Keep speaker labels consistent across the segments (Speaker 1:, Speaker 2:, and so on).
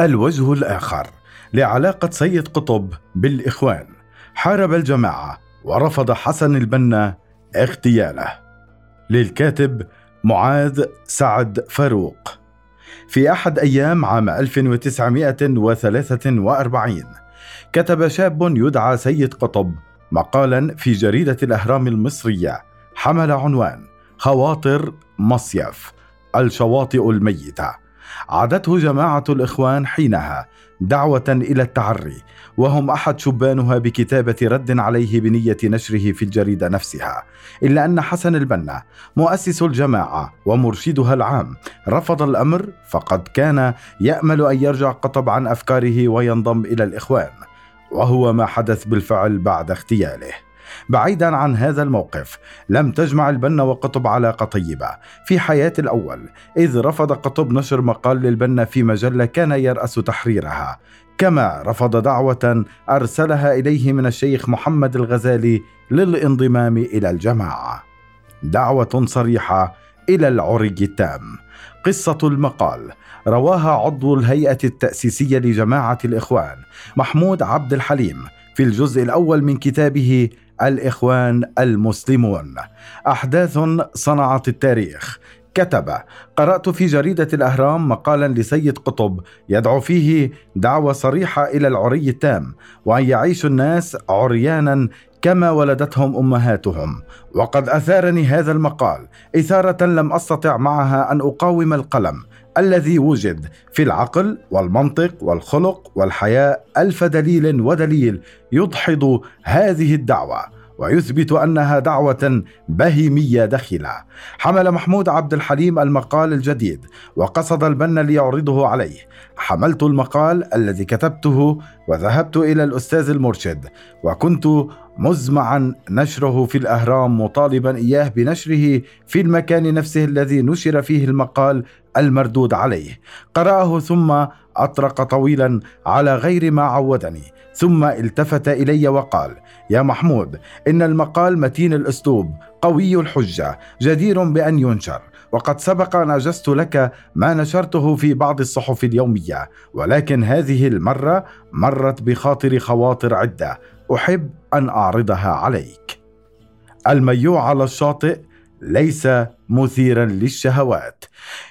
Speaker 1: الوجه الآخر لعلاقة سيد قطب بالإخوان. حارب الجماعة ورفض حسن البنا اغتياله. للكاتب معاذ سعد فاروق. في أحد أيام عام 1943 كتب شاب يدعى سيد قطب مقالا في جريدة الأهرام المصرية حمل عنوان خواطر مصيف الشواطئ الميتة. عادته جماعة الإخوان حينها دعوة إلى التعري وهم أحد شبانها بكتابة رد عليه بنية نشره في الجريدة نفسها. إلا أن حسن البنا مؤسس الجماعة ومرشدها العام رفض الأمر فقد كان يأمل أن يرجع قطب عن أفكاره وينضم إلى الإخوان وهو ما حدث بالفعل بعد اغتياله. بعيدا عن هذا الموقف. لم تجمع البنا وقطب علاقة طيبة. في حياة الأول إذ رفض قطب نشر مقال للبنا في مجلة كان يرأس تحريرها. كما رفض دعوة أرسلها إليه من الشيخ محمد الغزالي للانضمام إلى الجماعة. دعوة صريحة إلى العري التام. قصة المقال. رواها عضو الهيئة التأسيسية لجماعة الإخوان محمود عبد الحليم في الجزء الأول من كتابه الإخوان المسلمون. أحداث صنعت التاريخ. كتب قرأت في جريدة الأهرام مقالا لسيد قطب يدعو فيه دعوة صريحة إلى العري التام وأن يعيش الناس عريانا كما ولدتهم أمهاتهم. وقد أثارني هذا المقال. إثارة لم أستطع معها أن أقاوم القلم. الذي وجد في العقل والمنطق والخلق والحياء ألف دليل ودليل يدحض هذه الدعوة. ويثبت أنها دعوة بهيمية دخيله حمل محمود عبد الحليم المقال الجديد وقصد البنا ليعرضه عليه. حملت المقال الذي كتبته وذهبت إلى الأستاذ المرشد وكنت مزمعا نشره في الأهرام مطالبا إياه بنشره في المكان نفسه الذي نشر فيه المقال المردود عليه. قرأه ثم أطرق طويلا على غير ما عودني ثم التفت إلي وقال يا محمود إن المقال متين الأسلوب قوي الحجة جدير بأن ينشر وقد سبق ان اجزت لك ما نشرته في بعض الصحف اليومية ولكن هذه المرة مرت بخاطر خواطر عدة أحب أن أعرضها عليك. الميوع على الشاطئ ليس مثيرا للشهوات.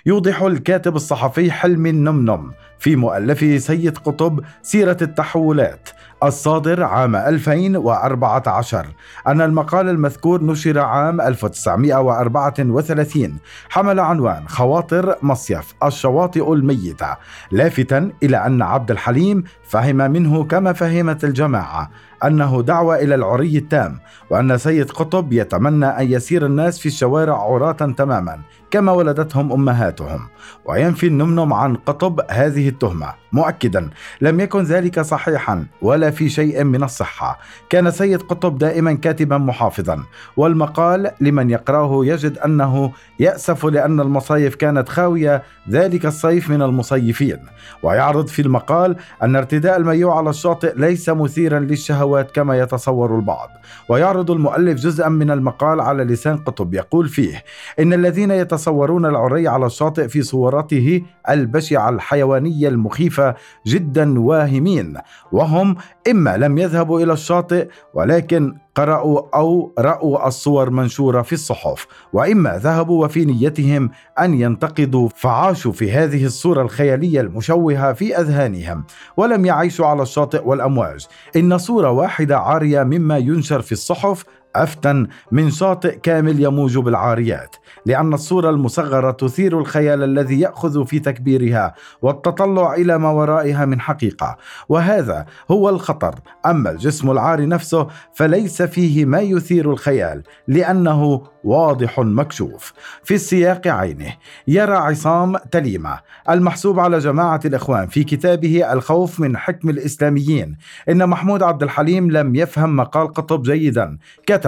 Speaker 1: يوضح الكاتب الصحفي حلمي النمنم في مؤلفه سيد قطب سيرة التحولات الصادر عام 2014 أن المقال المذكور نشر عام 1934 حمل عنوان خواطر مصيف الشواطئ الميتة لافتا إلى أن عبد الحليم فهم منه كما فهمت الجماعة. أنه دعوة إلى العري التام وأن سيد قطب يتمنى أن يسير الناس في الشوارع عراة تماما كما ولدتهم أمهاتهم. وينفي النمنم عن قطب هذه التهمة. مؤكدا لم يكن ذلك صحيحا ولا في شيء من الصحة. كان سيد قطب دائما كاتبا محافظا. والمقال لمن يقرأه يجد أنه يأسف لأن المصايف كانت خاوية ذلك الصيف من المصيفين. ويعرض في المقال أن ارتداء المايوع على الشاطئ ليس مثيرا للشهوات كما يتصور البعض. ويعرض المؤلف جزءا من المقال على لسان قطب يقول فيه إن الذين يتصورون العري على الشاطئ في صورته البشعة الحيوانية المخيفة جدا واهمين وهم إما لم يذهبوا إلى الشاطئ ولكن قرأوا أو رأوا الصور منشورة في الصحف وإما ذهبوا وفي نيتهم أن ينتقدوا فعاشوا في هذه الصورة الخيالية المشوهة في أذهانهم ولم يعيشوا على الشاطئ والأمواج. إن صورة واحدة عارية مما ينشر في الصحف أفتن من شاطئ كامل يموج بالعاريات لأن الصورة المصغرة تثير الخيال الذي يأخذ في تكبيرها والتطلع إلى ما ورائها من حقيقة. وهذا هو الخطر. أما الجسم العاري نفسه فليس فيه ما يثير الخيال لأنه واضح مكشوف. في السياق عينه يرى عصام تليمة المحسوب على جماعة الإخوان في كتابه الخوف من حكم الإسلاميين. إن محمود عبد الحليم لم يفهم مقال قطب جيدا كتب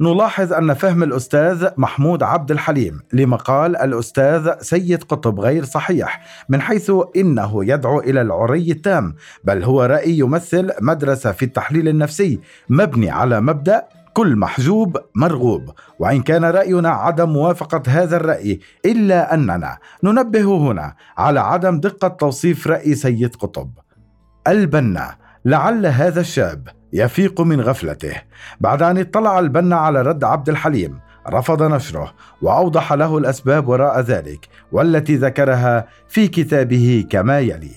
Speaker 1: نلاحظ أن فهم الأستاذ محمود عبد الحليم لمقال الأستاذ سيد قطب غير صحيح من حيث إنه يدعو إلى العري التام بل هو رأي يمثل مدرسة في التحليل النفسي مبني على مبدأ كل محجوب مرغوب. وإن كان رأينا عدم موافقة هذا الرأي إلا أننا ننبه هنا على عدم دقة توصيف رأي سيد قطب. البنا لعل هذا الشاب يفيق من غفلته. بعد أن اطلع البنا على رد عبد الحليم رفض نشره وأوضح له الأسباب وراء ذلك والتي ذكرها في كتابه كما يلي.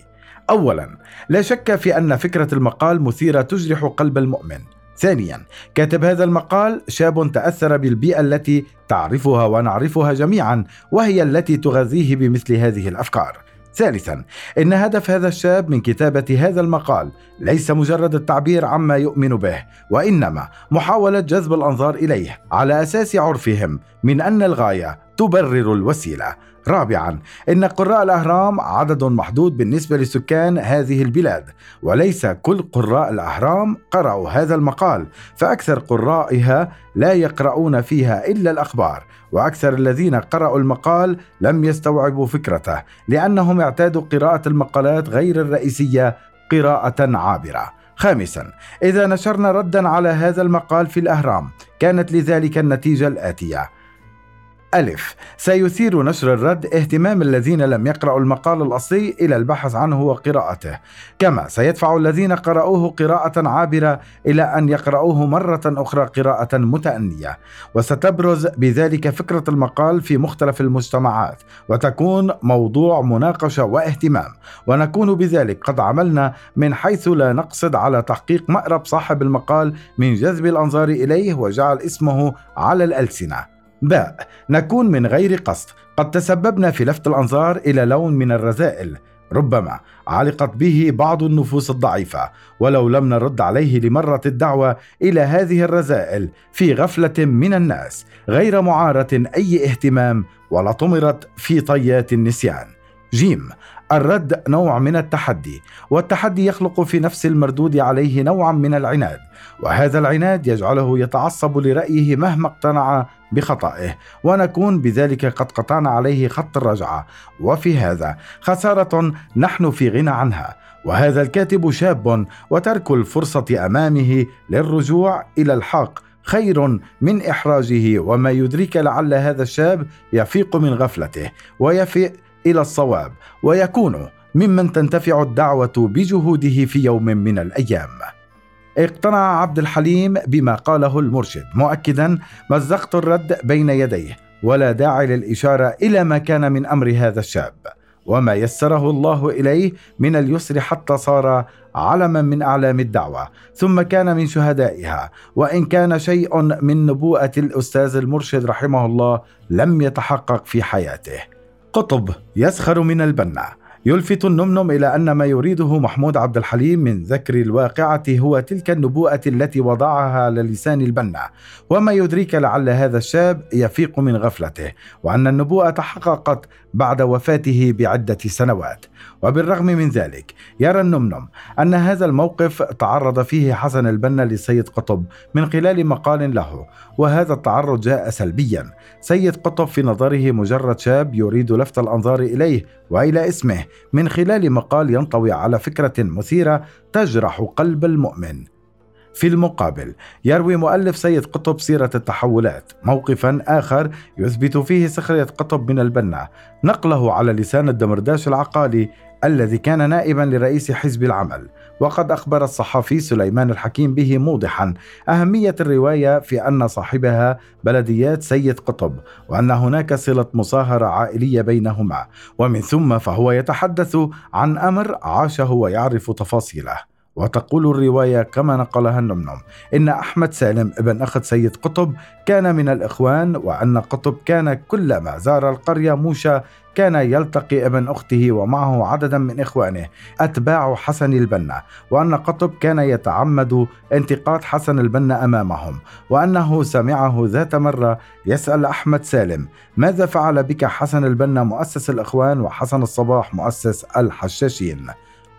Speaker 1: اولا لا شك في أن فكرة المقال مثيرة تجرح قلب المؤمن. ثانيا كاتب هذا المقال شاب تأثر بالبيئة التي تعرفها ونعرفها جميعا وهي التي تغذيه بمثل هذه الأفكار. ثالثا إن هدف هذا الشاب من كتابة هذا المقال ليس مجرد التعبير عما يؤمن به وإنما محاولة جذب الأنظار إليه على أساس عرفهم من أن الغاية تبرر الوسيلة. رابعا إن قراء الأهرام عدد محدود بالنسبة لسكان هذه البلاد وليس كل قراء الأهرام قرأوا هذا المقال فأكثر قرائها لا يقرؤون فيها إلا الأخبار وأكثر الذين قرأوا المقال لم يستوعبوا فكرته لأنهم اعتادوا قراءة المقالات غير الرئيسية قراءة عابرة. خامسا إذا نشرنا ردا على هذا المقال في الأهرام كانت لذلك النتيجة الآتية. ألف. سيثير نشر الرد اهتمام الذين لم يقرأوا المقال الأصلي إلى البحث عنه وقراءته. كما سيدفع الذين قرأوه قراءة عابرة إلى أن يقرأوه مرة أخرى قراءة متأنية. وستبرز بذلك فكرة المقال في مختلف المجتمعات وتكون موضوع مناقشة واهتمام. ونكون بذلك قد عملنا من حيث لا نقصد على تحقيق مأرب صاحب المقال من جذب الأنظار إليه وجعل اسمه على الألسنة. باء نكون من غير قصد. قد تسببنا في لفت الأنظار إلى لون من الرذائل. ربما علقت به بعض النفوس الضعيفة ولو لم نرد عليه لمرة الدعوة إلى هذه الرذائل في غفلة من الناس غير معارة أي اهتمام ولا طمرت في طيات النسيان. جيم الرد نوع من التحدي والتحدي يخلق في نفس المردود عليه نوعا من العناد وهذا العناد يجعله يتعصب لرأيه مهما اقتنع بخطئه ونكون بذلك قد قطعنا عليه خط الرجعة. وفي هذا خسارة نحن في غنى عنها وهذا الكاتب شاب وترك الفرصة أمامه للرجوع إلى الحق خير من إحراجه وما يدرك لعل هذا الشاب يفيق من غفلته ويفيق إلى الصواب ويكون ممن تنتفع الدعوة بجهوده في يوم من الأيام. اقتنع عبد الحليم بما قاله المرشد مؤكدا مزقت الرد بين يديه ولا داعي للإشارة إلى ما كان من أمر هذا الشاب. وما يسره الله إليه من اليسر حتى صار علما من أعلام الدعوة ثم كان من شهدائها. وإن كان شيء من نبوءة الأستاذ المرشد رحمه الله لم يتحقق في حياته. قطب يسخر من البنا. يلفت النمنم إلى أن ما يريده محمود عبد الحليم من ذكر الواقعة هو تلك النبوءة التي وضعها على لسان البنا. وما يدريك لعل هذا الشاب يفيق من غفلته وأن النبوءة تحققت بعد وفاته بعدة سنوات. وبالرغم من ذلك يرى النمنم أن هذا الموقف تعرض فيه حسن البنا لسيد قطب من خلال مقال له وهذا التعرض جاء سلبيا. سيد قطب في نظره مجرد شاب يريد لفت الأنظار إليه وإلى اسمه من خلال مقال ينطوي على فكرة مثيرة تجرح قلب المؤمن. في المقابل. يروي مؤلف سيد قطب سيرة التحولات. موقفا آخر يثبت فيه سخرية قطب من البنا. نقله على لسان الدمرداش العقالي الذي كان نائبا لرئيس حزب العمل. وقد أخبر الصحفي سليمان الحكيم به موضحا أهمية الرواية في أن صاحبها بلديات سيد قطب وأن هناك صلة مصاهرة عائلية بينهما. ومن ثم فهو يتحدث عن أمر عاشه ويعرف تفاصيله. وتقول الرواية كما نقلها النمنم إن أحمد سالم ابن أخت سيد قطب كان من الإخوان وأن قطب كان كلما زار القرية موشى كان يلتقي ابن أخته ومعه عددا من إخوانه أتباع حسن البنا وأن قطب كان يتعمد انتقاد حسن البنا أمامهم وأنه سمعه ذات مرة يسأل أحمد سالم ماذا فعل بك حسن البنا مؤسس الإخوان وحسن الصباح مؤسس الحشاشين؟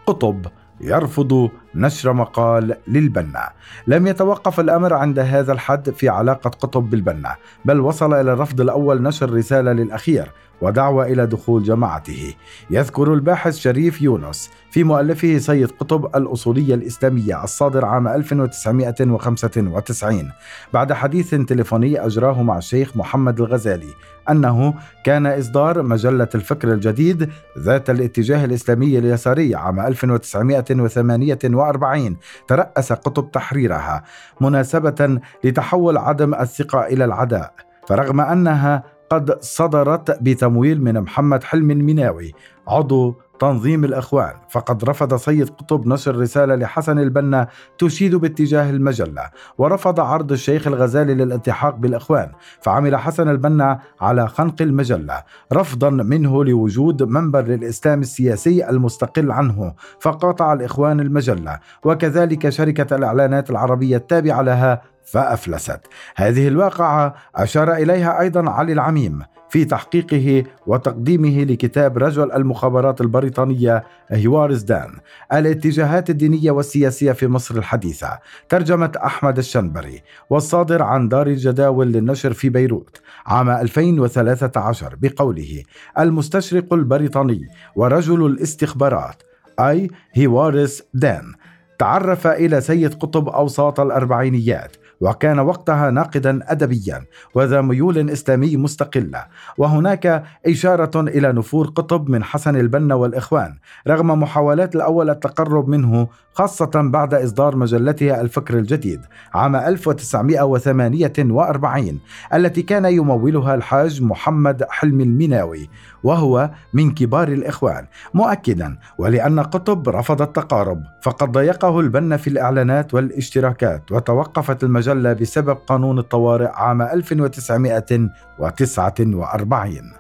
Speaker 1: قطب يرفض نشر مقال للبنا. لم يتوقف الأمر عند هذا الحد في علاقة قطب بالبنا بل وصل إلى الرفض الأول نشر رسالة للأخير ودعوة إلى دخول جماعته. يذكر الباحث شريف يونس في مؤلفه سيد قطب الأصولية الإسلامية الصادر عام 1995 بعد حديث تليفوني أجراه مع الشيخ محمد الغزالي أنه كان إصدار مجلة الفكر الجديد ذات الاتجاه الإسلامي اليساري عام 1948 ترأس قطب تحريرها مناسبة لتحول عدم الثقة إلى العداء فرغم أنها قد صدرت بتمويل من محمد حلمي المناوي عضو تنظيم الإخوان. فقد رفض سيد قطب نشر رسالة لحسن البنا تشيد باتجاه المجلة ورفض عرض الشيخ الغزالي للالتحاق بالإخوان. فعمل حسن البنا على خنق المجلة رفضا منه لوجود منبر للإسلام السياسي المستقل عنه. فقاطع الإخوان المجلة وكذلك شركة الإعلانات العربية التابعة لها فأفلست. هذه الواقعة أشار إليها أيضا علي العميم. في تحقيقه وتقديمه لكتاب رجل المخابرات البريطانية هوارز دان الاتجاهات الدينية والسياسية في مصر الحديثة ترجمة أحمد الشنبري والصادر عن دار الجداول للنشر في بيروت عام 2013 بقوله المستشرق البريطاني ورجل الاستخبارات أي هيوارس دان تعرف إلى سيد قطب أوساط الأربعينيات وكان وقتها ناقدا ادبيا وذا ميول إسلامي مستقله وهناك إشارة إلى نفور قطب من حسن البنا والإخوان رغم محاولات الأول التقرب منه خاصة بعد إصدار مجلته الفكر الجديد عام 1948 التي كان يمولها الحاج محمد حلمي المناوي وهو من كبار الإخوان. مؤكدا ولأن قطب رفض التقارب فقد ضايقه البنا في الإعلانات والاشتراكات وتوقفت المجلة بسبب قانون الطوارئ عام 1949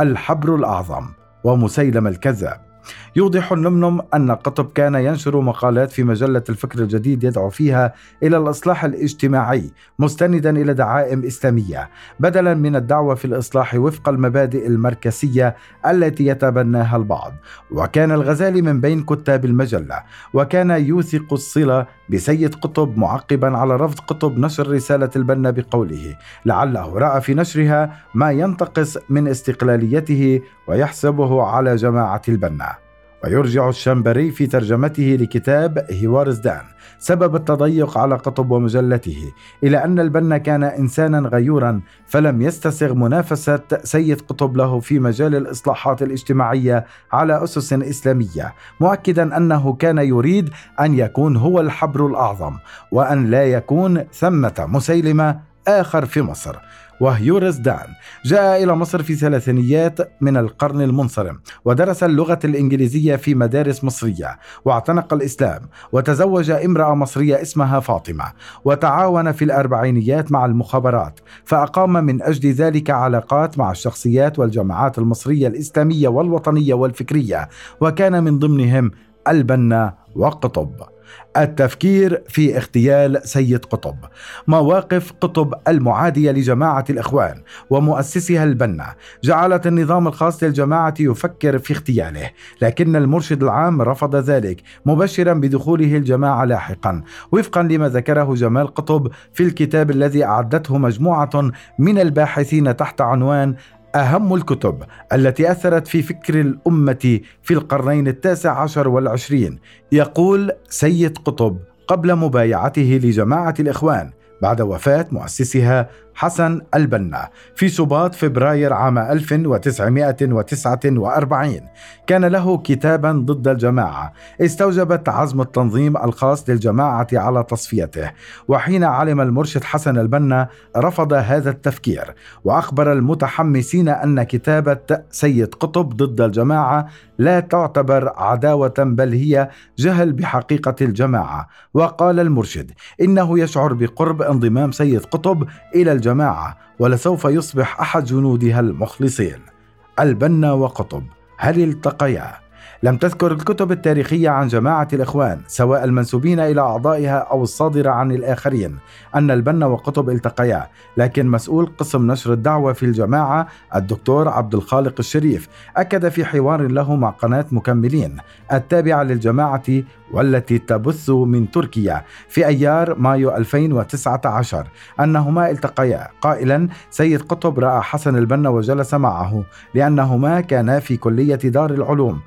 Speaker 1: الحبر الأعظم ومسيلم الكذاب. يوضح النمنم أن قطب كان ينشر مقالات في مجلة الفكر الجديد يدعو فيها إلى الإصلاح الاجتماعي مستندا إلى دعائم إسلامية بدلا من الدعوة في الإصلاح وفق المبادئ المركزية التي يتبناها البعض. وكان الغزالي من بين كتاب المجلة وكان يوثق الصلة بسيد قطب معقبا على رفض قطب نشر رسالة البنا بقوله لعله رأى في نشرها ما ينتقص من استقلاليته ويحسبه على جماعة البنا. ويرجع الشامبري في ترجمته لكتاب هيوارزدان سبب التضيق على قطب ومجلته إلى أن البنا كان إنسانا غيورا فلم يستسغ منافسة سيد قطب له في مجال الإصلاحات الاجتماعية على أسس إسلامية مؤكدا أنه كان يريد أن يكون هو الحبر الأعظم وأن لا يكون ثمة مسيلمة آخر في مصر. وهيورس دان. جاء إلى مصر في ثلاثينيات من القرن المنصرم ودرس اللغة الإنجليزية في مدارس مصرية واعتنق الإسلام وتزوج امرأة مصرية اسمها فاطمة وتعاون في الأربعينيات مع المخابرات فأقام من أجل ذلك علاقات مع الشخصيات والجماعات المصرية الإسلامية والوطنية والفكرية وكان من ضمنهم البنا وقطب. التفكير في اغتيال سيد قطب مواقف قطب المعادية لجماعة الإخوان ومؤسسها البنا. جعلت النظام الخاص للجماعة يفكر في اغتياله لكن المرشد العام رفض ذلك مبشرا بدخوله الجماعة لاحقا. وفقا لما ذكره جمال قطب في الكتاب الذي أعدته مجموعة من الباحثين تحت عنوان أهم الكتب التي أثرت في فكر الأمة في القرنين التاسع عشر والعشرين. يقول سيد قطب قبل مبايعته لجماعة الإخوان بعد وفاة مؤسسها حسن البنا في شباط فبراير عام 1949 كان له كتابا ضد الجماعة. استوجبت عزم التنظيم الخاص للجماعة على تصفيته. وحين علم المرشد حسن البنا رفض هذا التفكير. وأخبر المتحمسين أن كتابة سيد قطب ضد الجماعة لا تعتبر عداوة بل هي جهل بحقيقة الجماعة. وقال المرشد إنه يشعر بقرب انضمام سيد قطب إلى الجماعة ولسوف يصبح أحد جنودها المخلصين البنا وقطب هل التقيا؟ لم تذكر الكتب التاريخية عن جماعة الإخوان سواء المنسوبين إلى أعضائها أو الصادرة عن الآخرين أن البنا وقطب التقيا لكن مسؤول قسم نشر الدعوة في الجماعة الدكتور عبد الخالق الشريف أكد في حوار له مع قناة مكملين التابعة للجماعة والتي تبث من تركيا في أيار مايو 2019 أنهما التقيا. قائلا سيد قطب رأى حسن البنا وجلس معه لأنهما كانا في كلية دار العلوم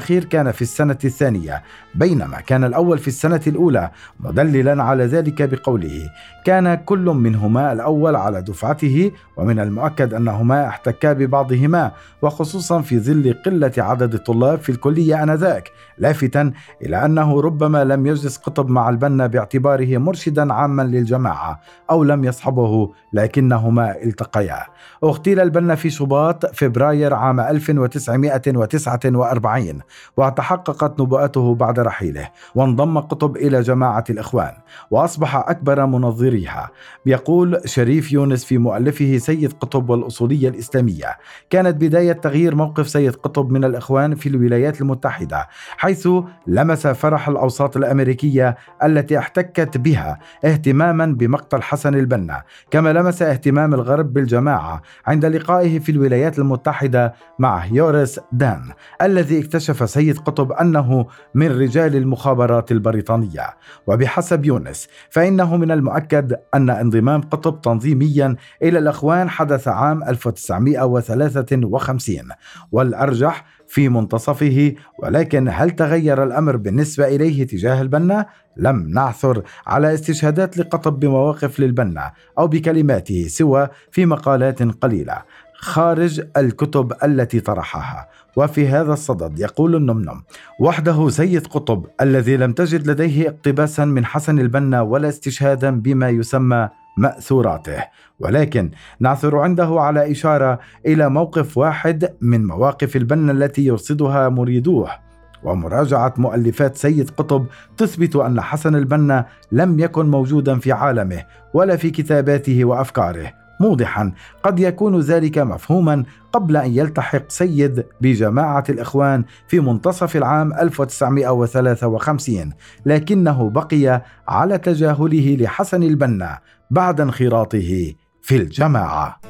Speaker 1: والأخير كان في السنة الثانية بينما كان الأول في السنة الأولى مدللا على ذلك بقوله كان كل منهما الأول على دفعته ومن المؤكد أنهما احتكا ببعضهما وخصوصا في ظل قلة عدد الطلاب في الكلية آنذاك لافتا إلى أنه ربما لم يجلس قطب مع البنا باعتباره مرشدا عاما للجماعة أو لم يصحبه لكنهما التقيا. اغتيل البنا في شباط فبراير عام 1949 وتحققت نبوءته بعد رحيله وانضم قطب إلى جماعة الإخوان وأصبح أكبر منظريها. يقول شريف يونس في مؤلفه سيد قطب والأصولية الإسلامية كانت بداية تغيير موقف سيد قطب من الإخوان في الولايات المتحدة حيث لمس فرح الأوساط الأمريكية التي احتكت بها اهتماما بمقتل حسن البنا كما لمس اهتمام الغرب بالجماعة عند لقائه في الولايات المتحدة مع يوريس دان الذي اكتشف سيد قطب أنه من رجال المخابرات البريطانية وبحسب يونس فإنه من المؤكد أن انضمام قطب تنظيميا إلى الإخوان حدث عام 1953 والأرجح في منتصفه ولكن هل تغير الأمر بالنسبة إليه تجاه البنا؟ لم نعثر على استشهادات لقطب بمواقف للبنا أو بكلماته سوى في مقالات قليلة خارج الكتب التي طرحها. وفي هذا الصدد يقول النمنم وحده سيد قطب الذي لم تجد لديه اقتباسا من حسن البنا ولا استشهادا بما يسمى مأثوراته. ولكن نعثر عنده على إشارة إلى موقف واحد من مواقف البنا التي يرصدها مريدوه. ومراجعة مؤلفات سيد قطب تثبت أن حسن البنا لم يكن موجودا في عالمه ولا في كتاباته وأفكاره. موضحا. قد يكون ذلك مفهوما قبل أن يلتحق سيد بجماعة الإخوان في منتصف العام 1953 لكنه بقي على تجاهله لحسن البنا بعد انخراطه في الجماعة.